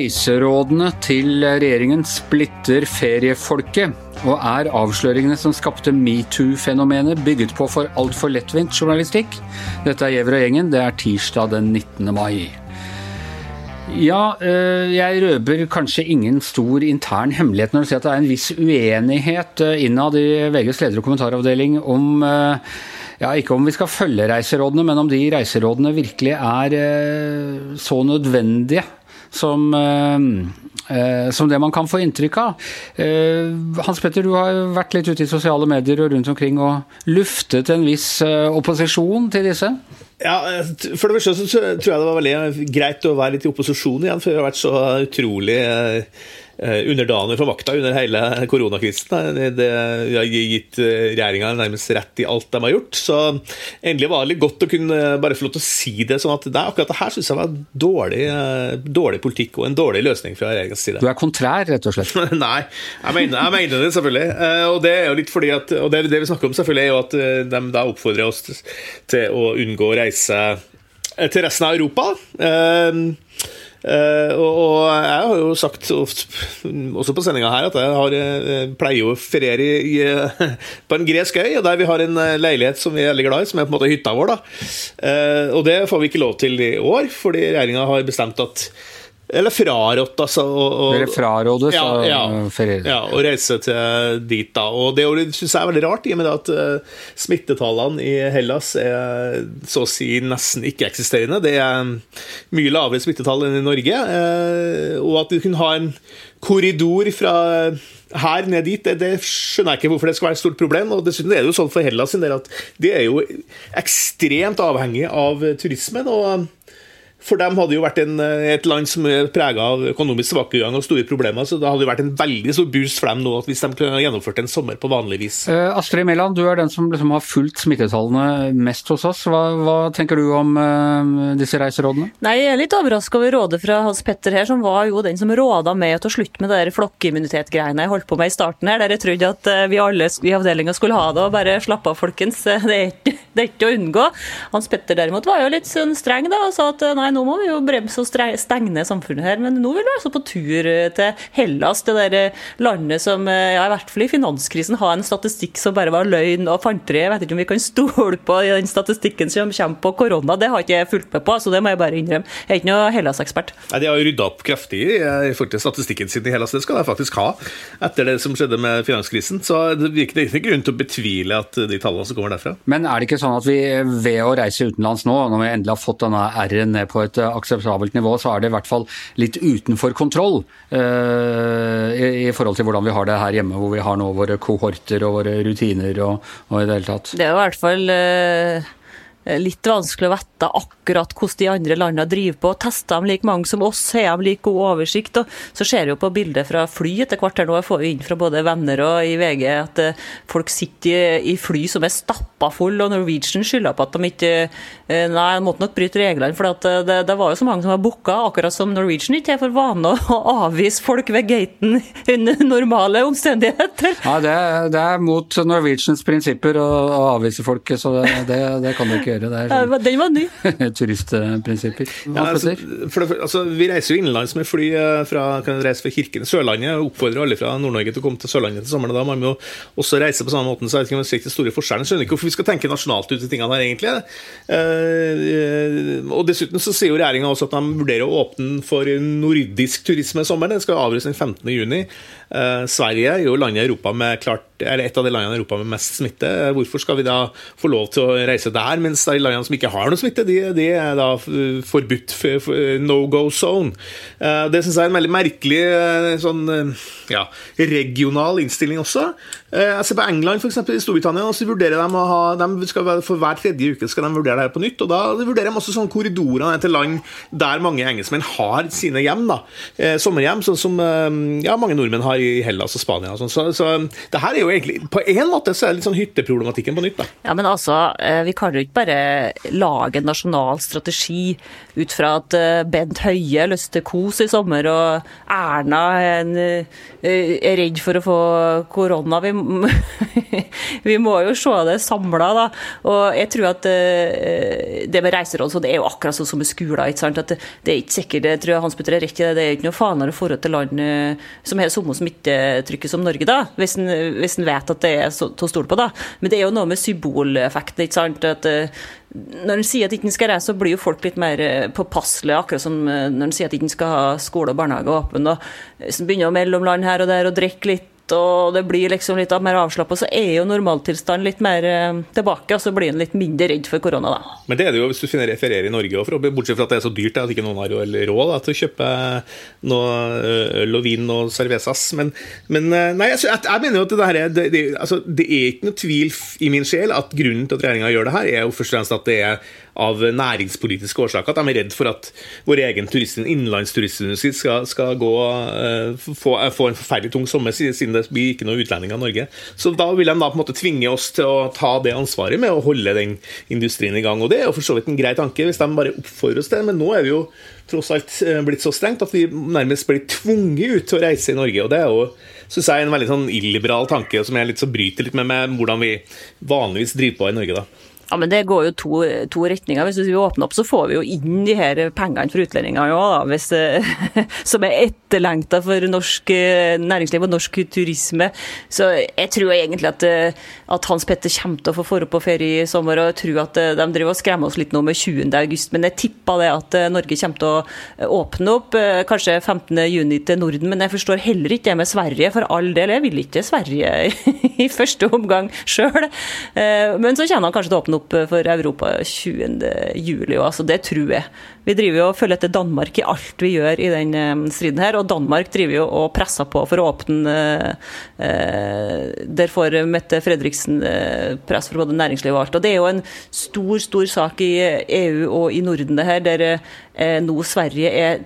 Reiserådene til regjeringen splitter feriefolket. Og er avsløringene som skapte metoo-fenomenet bygget på for altfor lettvint journalistikk? Dette er Gjever og gjengen. Det er tirsdag den 19. mai. Ja, eh, jeg røber kanskje ingen stor intern hemmelighet når du sier at det er en viss uenighet eh, innad i VGs leder- og kommentaravdeling om eh, ja, Ikke om vi skal følge reiserådene, men om de reiserådene virkelig er så nødvendige som, som det man kan få inntrykk av. Hans Petter, du har vært litt ute i sosiale medier og rundt omkring og luftet en viss opposisjon til disse? Ja, For det første så tror jeg det var veldig greit å være litt i opposisjon igjen, for det har vært så utrolig Eh, underdanig for makta under hele koronakrisen. Det har gitt eh, regjeringa nærmest rett i alt de har gjort. Så endelig var det litt godt å kunne bare få lov til å si det. sånn at det, akkurat det her syns jeg var dårlig, eh, dårlig, politikk og en dårlig løsning fra regjeringas side. Du er kontrær, rett og slett? Nei, jeg mener, jeg mener, det selvfølgelig. Og det er jo litt fordi at, og det, det vi snakker om, selvfølgelig er jo at de da oppfordrer oss til å unngå å reise til resten av Europa. Uh, og, jeg har jo sagt også på sendinga her at jeg har, uh, pleier å feriere i, i, på en gresk øy, og der vi har en leilighet som vi er veldig glad i, som er på en måte hytta vår. da Og det får vi ikke lov til i år, fordi regjeringa har bestemt at eller frarådt, altså. Og, Dere frarådes ja, ja, ja, å reise til dit, da. Og det syns jeg er veldig rart, i og med at uh, smittetallene i Hellas er så å si nesten ikke-eksisterende. Det er mye lavere smittetall enn i Norge. Uh, og at du kunne ha en korridor fra her ned dit, det, det, skjønner jeg ikke hvorfor det skal være et stort problem. og Dessuten er det jo sånn for Hellas sin del at de er jo ekstremt avhengig av turismen. og for dem hadde jo vært en, eh, et land som er prega av økonomisk tilbakegang og store problemer. Så det hadde jo vært en veldig stor boost for dem nå hvis de kunne gjennomført en sommer på vanlig vis. Uh, Astrid Mæland, du er den som liksom har fulgt smittetallene mest hos oss. Hva, hva tenker du om uh, disse reiserådene? Nei, Jeg er litt overraska over rådet fra Hans Petter her, som var jo den som råda meg til å slutte med de flokkimmunitet-greiene jeg holdt på med i starten her, der jeg trodde at vi alle i avdelinga skulle ha det og bare slappe av, folkens. Det er, ikke, det er ikke å unngå. Hans Petter derimot var jo litt sånn streng da, og sa at nei, nå må vi jo bremse og stenge ned samfunnet her. Men nå vil vi altså på tur eh, til Hellas, det der eh, landet som eh, ja, i hvert fall i finanskrisen har en statistikk som bare var løgn og fanteri. Jeg vet ikke om vi kan stole på den statistikken som kommer på korona. Det har ikke jeg fulgt med på, så det må jeg bare innrømme. Jeg er ikke noe Hellas-ekspert. Nei, De har rydda opp kraftig i forhold til statistikken sin i Hellas. Det skal de faktisk ha etter det som skjedde med finanskrisen. Så det er ikke grunn til å betvile at de tallene som kommer derfra. Men er det ikke sånn at vi ved å reise utenlands nå, når vi endelig har fått denne R-en ned på et akseptabelt nivå, så er det i hvert fall litt utenfor kontroll uh, i, i, forhold til hvordan vi har det her hjemme, hvor vi har nå våre kohorter og våre rutiner og, og i det hele tatt. Det er i hvert fall uh litt vanskelig å vite akkurat hvordan de andre landene driver på. Tester de like mange som oss, har de like god oversikt? Og så ser vi jo på bildet fra fly etter hvert her nå, jeg får jo inn fra både venner og i VG at eh, folk sitter i fly som er stappa fulle, og Norwegian skylder på at de ikke eh, Nei, de måtte nok bryte reglene, for det, det, var jo så mange som var booka, akkurat som Norwegian ikke er for vane å avvise folk ved gaten under normale omstendigheter. Ja, det, det er mot Norwegians prinsipper å, å avvise folk, så det, det, det kan du ikke Det er sånn, Den var ny. turistprinsipper. Ja, altså, for, altså, vi reiser jo innenlands med fly eh, fra, kan reise fra Kirken. Sørlandet oppfordrer alle fra Nord-Norge til å komme til Sørlandet til sommeren. Da må vi jo også reise på samme måten. så jeg vet ikke om det er store forskjellen. Jeg skjønner ikke hvorfor vi skal tenke nasjonalt ut i tingene her, egentlig. Eh, og Dessuten så sier jo regjeringa også at de vurderer å åpne for nordisk turisme i sommer. Den skal avgjøres den 15. juni. Eh, Sverige er jo landet i Europa med klart eller et av de landene i Europa med mest smitte. Hvorfor skal vi da få lov til å reise der, mens de landene som ikke har noe smitte, de, de er da forbudt for, for no go zone? Eh, det syns jeg er en veldig merkelig eh, sånn, ja, regional innstilling også. Jeg ser på England, f.eks. i Storbritannia. så vurderer de å ha, de skal For hver tredje uke skal de vurdere det her på nytt. og Da vurderer de også sånn korridorer til land der mange engelskmenn har sine hjem. da, Sommerhjem, sånn som ja, mange nordmenn har i Hellas og Spania. Og sånn. så, så det her er jo jo egentlig, På en måte så er det litt sånn hytteproblematikken på nytt. da. Ja, men altså, eh, Vi kan jo ikke bare lage en nasjonal strategi ut fra at eh, Bent Høie til kos i sommer, og Erna er, er redd for å få korona. Vi, vi må jo se det samla, da. Og jeg tror at det med reiseråd så det er jo akkurat sånn som med skoler. ikke sant? At det er ikke sikkert, jeg tror Hans Petter er rett i det, det er ikke noe farligere forhold til land som har samme smittetrykket som Norge, da, hvis en, hvis en vet at det er til å stole på. da. Men det er jo noe med symboleffekten. ikke sant? At uh, når en sier at ikke skal reise, så blir jo folk litt mer eh, påpasselige, akkurat som uh, når en sier at ikke skal ha skole og barnehage åpne. Hvis en begynner å mellomland her og der og drikke litt og det blir liksom litt mer avslappa, så er jo normaltilstanden litt mer eh, tilbake. Og så blir en litt mindre redd for korona, da. Men det er det jo hvis du finner referere i Norge òg, bortsett fra at det er så dyrt at ikke noen har råd da, til å kjøpe noe øl og vin og cervezas. Men, men eh, nei, jeg, jeg, mener jo at det, her er, det, det, altså, det er ikke noe tvil i min sjel at grunnen til at regjeringa gjør det her, er jo først og fremst at det er av næringspolitiske årsaker. At de er redd for at vår egen innenlandsturistindustri skal, skal gå, uh, få, få, en forferdelig tung sommer, siden det blir ikke noen utlendinger i Norge. Så da vil de da på en måte tvinge oss til å ta det ansvaret med å holde den industrien i gang. Og det er jo for så vidt en grei tanke, hvis de bare oppfordrer oss til det. Men nå er vi jo tross alt eh, blitt så strengt at vi nærmest blir tvunget ut til å reise i Norge. og det er jo synes jeg er en veldig sånn illiberal tanke som jeg litt så bryter litt med, med hvordan vi vanligvis driver på i Norge. da. Ja, men Det går jo to, to retninger. Hvis vi åpner opp, så får vi jo inn de her pengene for utlendinger òg, som er etterlengta for norsk eh, næringsliv og norsk turisme. Så jeg tror egentlig at, eh, at Hans Petter kommer til å få forhold på ferie i sommer. og jeg tror at eh, De driver og skremmer oss litt nå med 20. august, men jeg tipper det at Norge kommer til å åpne opp kanskje 15. juni til Norden. Men jeg forstår heller ikke det med Sverige, for all del. Jeg vil ikke Sverige i første omgang sjøl. Men så kommer han kanskje til å åpne opp opp for Europa 20.07. Altså, det tror jeg. Vi driver jo og følger etter Danmark i alt vi gjør i den eh, striden her. Og Danmark driver jo og presser på for å åpne. Eh, der får Mette Fredriksen eh, press for både næringsliv og alt. Og det er jo en stor, stor sak i EU og i Norden, det her, der nå Sverige er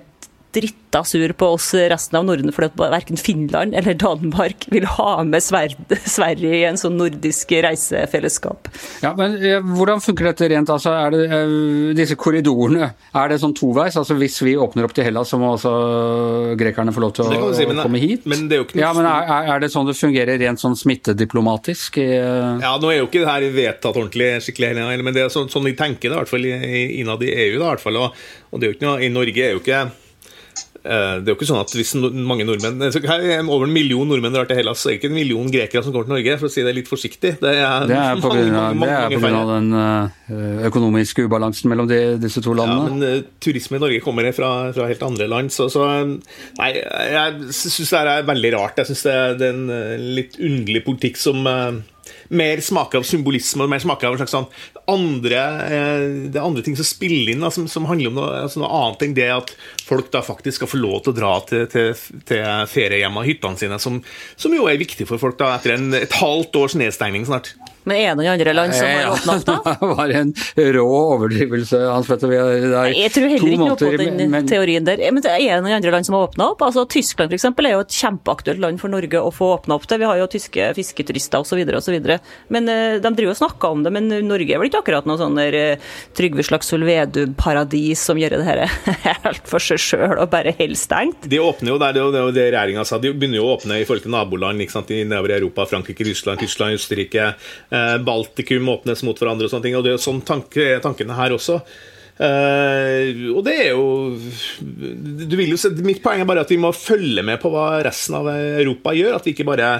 dritta sur på oss resten av Norden fordi at verken Finland eller Danmark vil ha med Sverige i en sånn nordisk reisefellesskap. Ja, men eh, Hvordan funker dette rent? Altså, er det, eh, disse korridorene, er det sånn toveis? Altså Hvis vi åpner opp til Hellas, så må også grekerne få lov til å si, men, komme hit? Men det er jo ikke ja, men er, er, det sånn det fungerer rent sånn smittediplomatisk? Eh? Ja, Nå er jo ikke det her vedtatt ordentlig, skikkelig, men det er sånn, sånn de tenker det, i hvert fall innad i EU. Da, i hvert fall, og, og det er jo ikke noe, I Norge er jo ikke det er jo ikke sånn at hvis mange nordmenn er over en million nordmenn drar til Hellas, så er det ikke en million grekere som kommer til Norge, for å si det litt forsiktig. Det er, det er pga. den eh, økonomiske ubalansen mellom de, disse to landene. Ja, men uh, turisme i Norge kommer fra, fra helt andre land, så, så Nei, jeg syns det er veldig rart. Jeg syns det, det, er en litt underlig politikk som uh, mer smaker av symbolisme og mer smaker av en slags sånn andre, eh, det er andre ting som spiller inn, da, som, som, handler om noe, altså noe, annet enn det at folk da faktisk skal få lov til å dra til, til, til feriehjemmene og hyttene sine, som, som, jo er viktig for folk da etter en, et halvt års nedstengning snart. Men er det noen andre land som har åpna opp, da? Det var en rå overdrivelse, Hans Petter. Jeg tror heller ikke noe på den men... teorien der. Men er det er noen andre land som har åpna opp. Altså, Tyskland eksempel, er jo et kjempeaktuelt land for Norge å få åpna opp til. Vi har jo tyske fisketurister osv. osv. Men uh, de driver og snakker om det. Men Norge er vel ikke akkurat noe sånn der uh, Trygve Slagsvold Vedum-paradis som gjør det her helt for seg sjøl og bare helt stengt? De åpner jo der, det er jo det regjeringa sa. De begynner jo å åpne i forhold til naboland ikke sant, i nedover Europa. Frankrike, Russland, Tyskland, Østerrike. Eh, Baltikum åpnes mot hverandre og sånne ting. Og det er sånn tanke, tankene her også. Uh, og det er jo, du vil jo se, Mitt poeng er bare at vi må følge med på hva resten av Europa gjør. At vi ikke bare,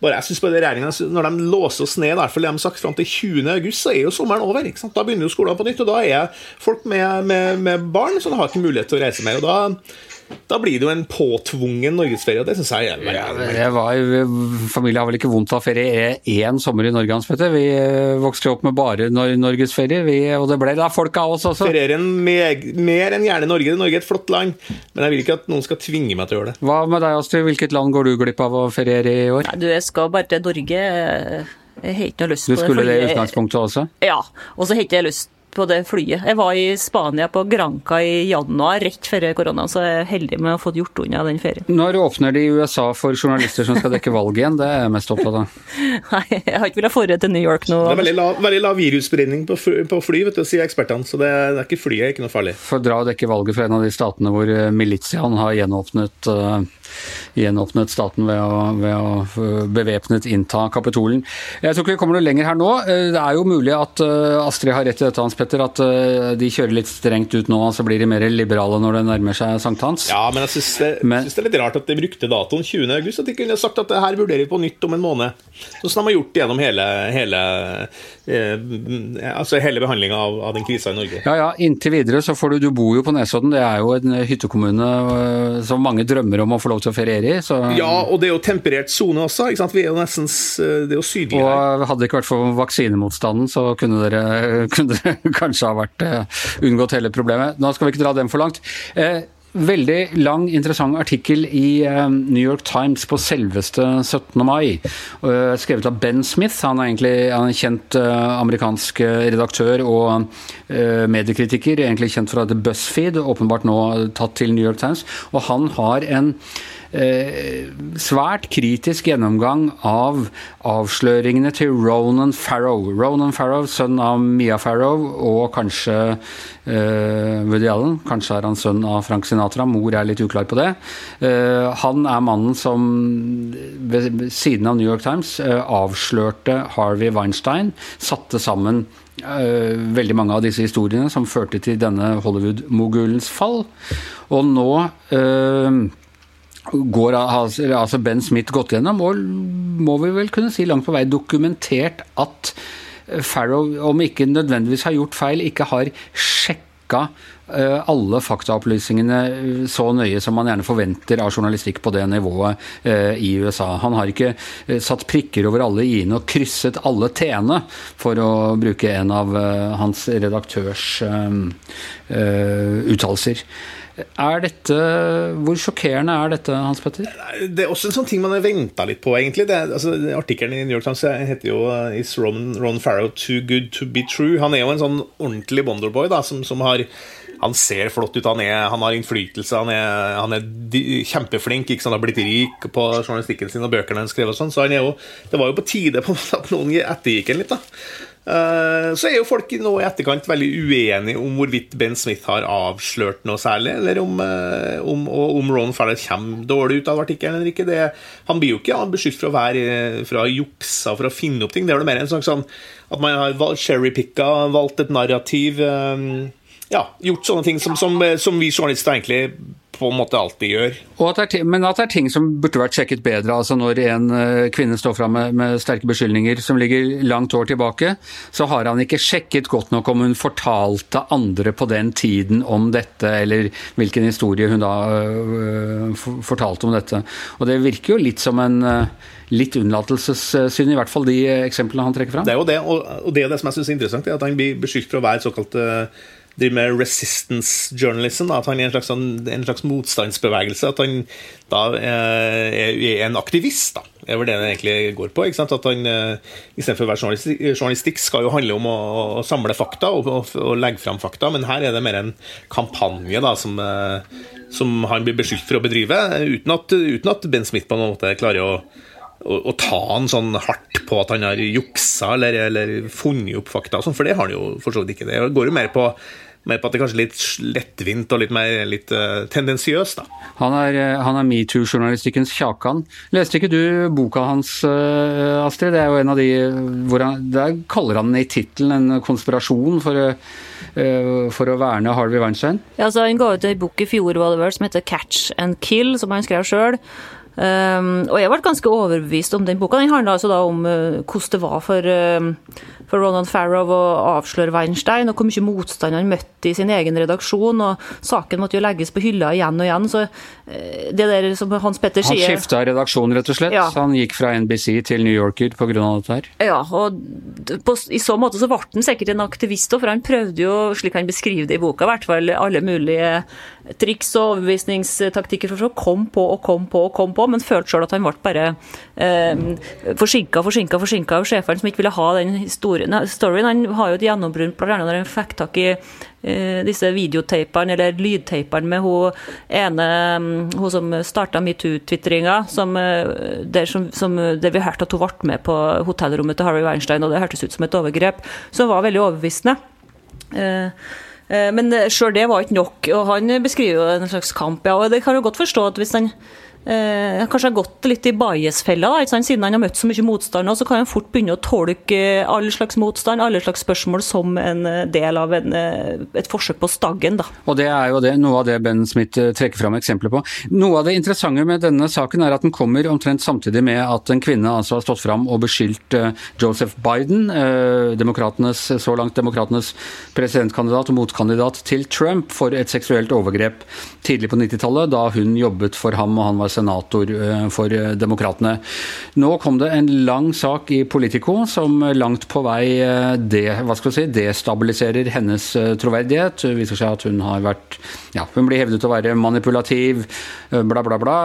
bare jeg synes bare regjeringen, Når de låser oss ned, i hvert fall de har sagt fram til 20. august, så er jo sommeren over. Da begynner jo skolene på nytt. Og da er folk med, med, med barn, så de har ikke mulighet til å reise mer. Og da da blir det jo en påtvungen norgesferie, og det syns jeg er veldig, ja, jeg var, Familien har vel ikke vondt av ferie én sommer i Norge, Hans Petter. Vi vokste vokste opp med bare norgesferie, og det ble da folk av oss også. Ferierer mer enn gjerne Norge. Norge er et flott land, men jeg vil ikke at noen skal tvinge meg til å gjøre det. Hva med deg, Astrid? Hvilket land går du glipp av å feriere i år? Nei, du, jeg skal bare til Norge. Jeg har ikke noe lyst på det. Du skulle det i utgangspunktet også? Ja. Og så har ikke jeg lyst på det flyet. Jeg var i Spania på Granca i januar, rett før koronaen, så jeg er heldig med å ha fått gjort unna den ferien. Når åpner de i USA for journalister som skal dekke valget igjen? Det er jeg mest opptatt av. Nei, jeg har ikke villet forre til New York nå. Det er veldig lav, veldig lav virusspredning på, på, fly, vet du, sier ekspertene, så det, det er ikke flyet er ikke noe farlig. For å dra og dekke valget fra en av de statene hvor militiaen har gjenåpnet uh, gjenåpnet staten ved å, ved å bevæpnet innta Kapitolen. Jeg tror ikke vi kommer noe lenger her nå. Eh, det er jo mulig at eh, Astrid har rett i dette, Hans Petter, at eh, de kjører litt strengt ut nå, og så blir de mer liberale når det nærmer seg sankthans. Ja, men jeg syns det, men, det, er litt rart at de brukte datoen 20. august. At de kunne sagt at det her vurderer vi på nytt om en måned. Sånn som de har gjort gjennom hele, hele, eh, altså hele behandlinga av, av, den krisa i Norge. Ja, ja. Inntil videre så får du Du bor jo på Nesodden. Det er jo en hyttekommune som mange drømmer om å få lov til som ferierer i. Så... Ja, og det er jo temperert sone også. ikke sant? Vi er jo nesten det er jo sydlig her. Og hadde det ikke vært for vaksinemotstanden, så kunne dere, kunne dere kanskje ha vært uh, unngått hele problemet. Nå skal vi ikke dra den for langt. Uh, Veldig lang, interessant artikkel i uh, New York Times på selveste 17. mai. Skrevet av Ben Smith. Han er egentlig han er en kjent amerikansk redaktør og mediekritiker. Egentlig kjent fra The BuzzFeed, åpenbart nå tatt til New York Times. Og han har en Eh, svært kritisk gjennomgang av avsløringene til Ronan Farrow. Ronan Farrow, sønn av Mia Farrow og kanskje uh, Woody Allen. Kanskje er han sønn av Frank Sinatra. Mor er litt uklar på det. Uh, han er mannen som ved siden av New York Times avslørte Harvey Weinstein. Satte sammen veldig mange av disse historiene som førte til denne Hollywood-mogulens fall. Og nå går altså Ben Smith gått gjennom, og må vi vel kunne si langt på vei dokumentert at Farrow, om ikke nødvendigvis har gjort feil, ikke har sjekka eh, alle faktaopplysningene eh, så nøye som man gjerne forventer av journalistikk på det nivået eh, i USA. Han har ikke satt prikker over alle i-ene og krysset alle t-ene, for å bruke en av hans redaktørs uttalelser. Er dette, Hvor sjokkerende er dette, Hans Petter? Det er også en sånn ting man har venta litt på, egentlig. Altså, artikkelen i New York Times heter jo uh, Is Ron, Ron, Farrow too good to be true? Han er jo en sånn ordentlig Bonderboy da, som, som har han ser flott ut, han, er, han har innflytelse, han er, han er kjempeflink. Ikke sant? Han har blitt rik på journalistikken sin og bøkene han skrev. og sånn, så jo, Det var jo på tide på at noen ettergikk ham litt. da. Eh, så er jo folk nå i etterkant veldig uenige om hvorvidt Ben Smith har avslørt noe særlig, eller om, eh, om, om Ron Farrell kommer dårlig ut av artikkelen eller ikke. Det, han blir jo ikke beskyldt for å være fra juksa for å finne opp ting. Det er jo mer en slags sånn at man har cherrypicka, valgt et narrativ. Um, ja, gjort sånne ting som, som, som vi journalister egentlig på en måte alltid gjør. At er, men at det er ting som burde vært sjekket bedre. altså Når en uh, kvinne står fram med, med, sterke beskyldninger som ligger langt år tilbake, så har han ikke sjekket godt nok om hun fortalte andre på den tiden om dette, eller hvilken historie hun da øh, fortalte om dette. Og Det virker jo litt som en øh, litt unnlatelsessynd, i hvert fall de eksemplene han trekker fram. Det er jo det, og det, er det som jeg syns er interessant, er at han blir beskyldt for å være såkalt uh, driver med resistance journalism. Da, at han er en slags, sånn, en slags, motstandsbevegelse. At han da eh, er, er en aktivist. da, Det er vel det det egentlig går på. ikke sant, at han eh, Istedenfor å være journalistikk, skal jo handle om å, å samle fakta og, og, og, legge fram fakta, men her er det mer en kampanje da, som, eh, som han blir beskyldt for å bedrive, uten at, uten at Ben Smith på en måte klarer å, å, ta han sånn hardt på at han har juksa eller, eller funnet opp fakta, sånn, for det har han jo for så vidt ikke. Det går jo mer på mer på at det er kanskje litt lettvint og litt mer litt uh, tendensiøst. da. Han er, eh, han er metoo-journalistikkens Kjakan. Leste ikke du boka hans, uh, Astrid? Det er jo en av de hvor han, Der kaller han i tittelen en konspirasjon for, uh, for, å verne Harvey Weinstein? Ja, altså Han ga ut ei bok i fjor var det vel, som heter 'Catch and Kill', som han skrev sjøl. Um, og jeg ble ganske overbevist om den boka. Den handla altså da om uh, hvordan det var for uh, for Ronald Farrow å avsløre Weinstein, og hvor mye motstand han møtte i sin egen redaksjon. og Saken måtte jo legges på hylla igjen og igjen. så uh, det der som Hans Petter sier Han skifta redaksjon, rett og slett? Ja. Han gikk fra NBC til New Yorker pga. dette her? Ja, og på, i så måte så ble han sikkert en aktivist òg, for han prøvde jo, slik han beskriver det i boka, i hvert fall alle mulige triks og overbevisningstaktikker for å komme på og komme på og komme på, men følte sjøl at han ble bare eh, forsinka, forsinka, forsinka av sjefene som ikke ville ha den historien. storyen han har jo et gjennombrudd bl.a. når han fikk tak i eh, disse videotapene, eller lydtapene med hun ene um, hun som starta metoo-tvitringa, som, der, som, som, der vi hørte at hun ble med på hotellrommet til Harry Weinstein, og det hørtes ut som et overgrep, som var veldig overbevisende. Eh, men sjøl det var ikke nok, og han beskriver jo en slags kamp. ja, og Det kan jo godt forstå at hvis han eh, kanskje har gått litt i bias-fella. Siden han har møtt så mye motstand, så kan han fort begynne å tolke all slags motstand, alle slags spørsmål som en eh, del av en, eh, et forsøk på staggen. Da. Og Det er jo det, noe av det Ben Smith eh, trekker fram eksempler på. Noe av det interessante med denne saken er at den kommer omtrent samtidig med at en kvinne altså har stått fram og beskyldt Joseph Biden, demokratenes, så langt demokratenes presidentkandidat og motkandidat til Trump, for et seksuelt overgrep tidlig på 90-tallet, da hun jobbet for ham og han var senator eh, for eh, Demokratene. Nå kom det en lang sak i Politico som langt på vei eh, de, si, destabiliserer hennes troverdighet. Det viser seg at hun har vært ja, Hun blir hevdet å være manipulativ, bla, bla, bla.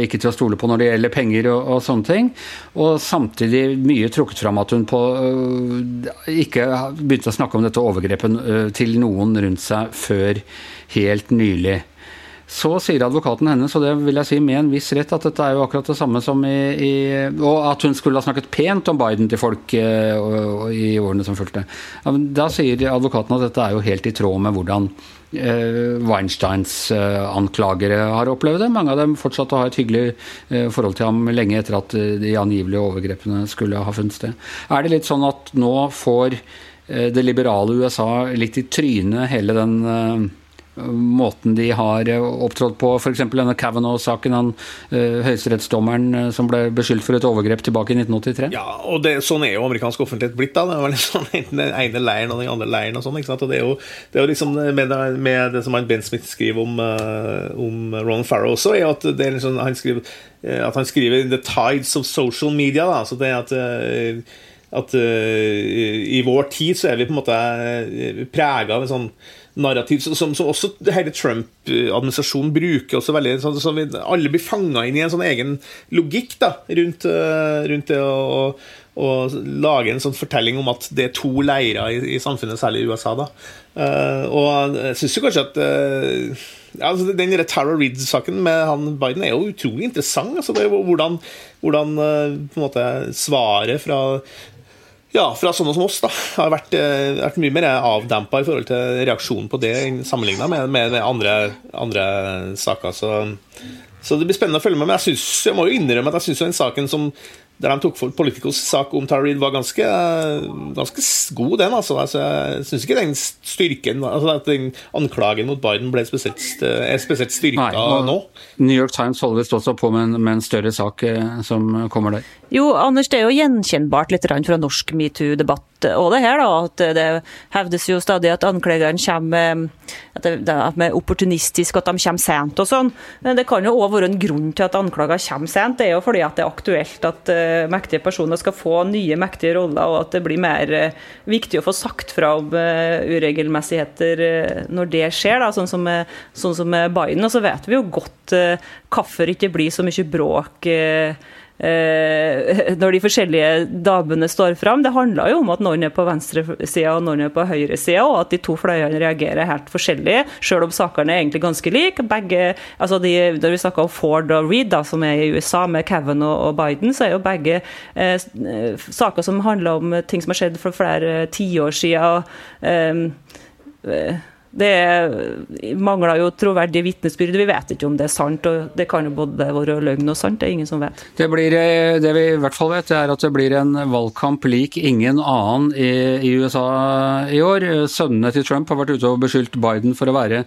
Ikke til å stole på når det gjelder penger og, og sånne ting. Og samtidig mye trukket fram at hun på ikke begynte å snakke om dette overgrepet til noen rundt seg før helt nylig. Så sier advokaten hennes, og det vil jeg si med en viss rett, at dette er jo akkurat det samme som i, i Og at hun skulle ha snakket pent om Biden til folk eh, i årene som fulgte. Da sier advokaten at dette er jo helt i tråd med hvordan eh, Weinsteins eh, anklagere har opplevd det. Mange av dem fortsatte å ha et hyggelig eh, forhold til ham lenge etter at eh, de angivelige overgrepene skulle ha funnet sted. Er det litt sånn at nå får eh, det liberale USA litt i trynet hele den måten de har eh, opptrådt på. F.eks. denne Kavanaugh-saken, han uh, høyesterettsdommeren uh, som ble beskyldt for et overgrep tilbake i 1983. Ja, og det, sånn er jo amerikansk offentlighet blitt. da, Det var liksom Enten den ene leiren og den andre leiren. og sånn, ikke sant, og Det er jo, det er jo liksom med det, med det som Ben Smith skriver om, om Ron Farrow også, er at det er liksom, han skriver, at han skriver 'The tides of social media'. da, så det er at at uh, i vår tid så er vi på en måte prega av en sånn narrativ som, som også hele Trump-administrasjonen bruker. også veldig, så, så vi, Alle blir fanga inn i en sånn egen logikk da, rundt, uh, rundt det å, å, lage en sånn fortelling om at det er to leirer i, i samfunnet, særlig i USA. da. Uh, og jeg syns jo kanskje at uh, altså Den Tara Reed-saken med han Biden er jo utrolig interessant. altså Hvordan, hvordan på en måte svaret fra ja, fra sånne som oss da, har vært, eh, vært mye mer avdempa i forhold til reaksjonen på det sammenligna med, med, andre, andre saker. Så, så, det blir spennende å følge med. Men jeg, synes, jeg må jo innrømme at jeg syns den saken som der de tok for Politicals sak om Tara Reed, var ganske, ganske god, den. altså. altså jeg syns ikke den styrken altså at den anklagen mot Biden ble spesielt, er spesielt styrka nå. New York Times holder visst også på med en, med en, større sak eh, som kommer der. Jo, Anders, det er jo gjenkjennbart litt fra norsk metoo-debatt og det her, da. At det hevdes jo stadig at anklagerne kommer at det, opportunistisk, at de kommer sent og sånn. Men det kan jo òg være en grunn til at anklager kommer sent. Det er jo fordi at det er aktuelt at mektige personer skal få nye mektige roller, og at det blir mer uh, viktig å få sagt fra om uh, uregelmessigheter når det skjer, da, sånn som, sånn som Biden. Og så vet vi jo godt hvorfor ikke blir så mye bråk. Eh, når de forskjellige damene står fram. Det handler jo om at noen er på venstresida og noen er på høyresida, og at de to fløyene reagerer helt forskjellig, selv om sakene er egentlig ganske like. Begge, altså de, når vi snakker om Ford og Reed, da, som er i USA, med Kevin og, Biden, så er jo begge eh, saker som handler om ting som har skjedd for flere tiår siden. Eh, det mangler jo troverdige vitnesbyrd. Vi vet ikke om det er sant, og det kan jo både være løgn og sant. Det er ingen som vet. Det, blir, eh, det vi i hvert fall vet, er at det blir en valgkamp lik ingen annen i, i USA i år. Sønnene til Trump har vært ute og beskyldt Biden for å være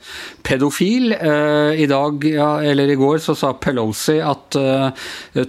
pedofil. Eh, I dag, ja, eller i går, så sa Pelosi at uh,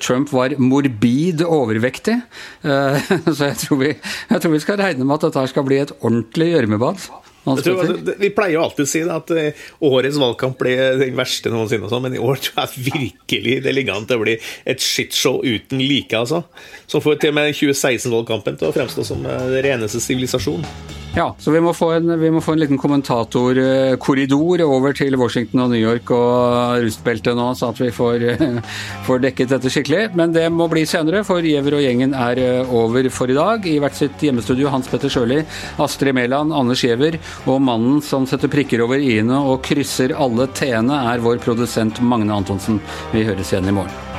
Trump var morbid overvektig. Så jeg tror, vi, jeg tror vi skal regne med at dette skal bli et ordentlig gjørmebad. Tror, vi pleier jo alltid å si at eh, årets valgkamp ble den verste noensinne, sånn, men i år tror jeg virkelig det ligger an til å bli et shitshow uten like. altså. Som får til og med 2016-valgkampen til å fremstå som den det reneste sivilisasjon. Ja, så vi må en, vi må få en liten kommentatorkorridor over til Washington og New York og rustbeltet nå, så at vi får, får, dekket dette skikkelig. Men det må bli senere, for Giæver og gjengen er eh, over for i dag. I hvert sitt hjemmestudio Hans Petter Sjøli, Astrid Mæland, Anders Giæver og mannen som setter prikker over i-ene og krysser alle t-ene, er vår produsent Magne Antonsen. Vi høres igjen i morgen.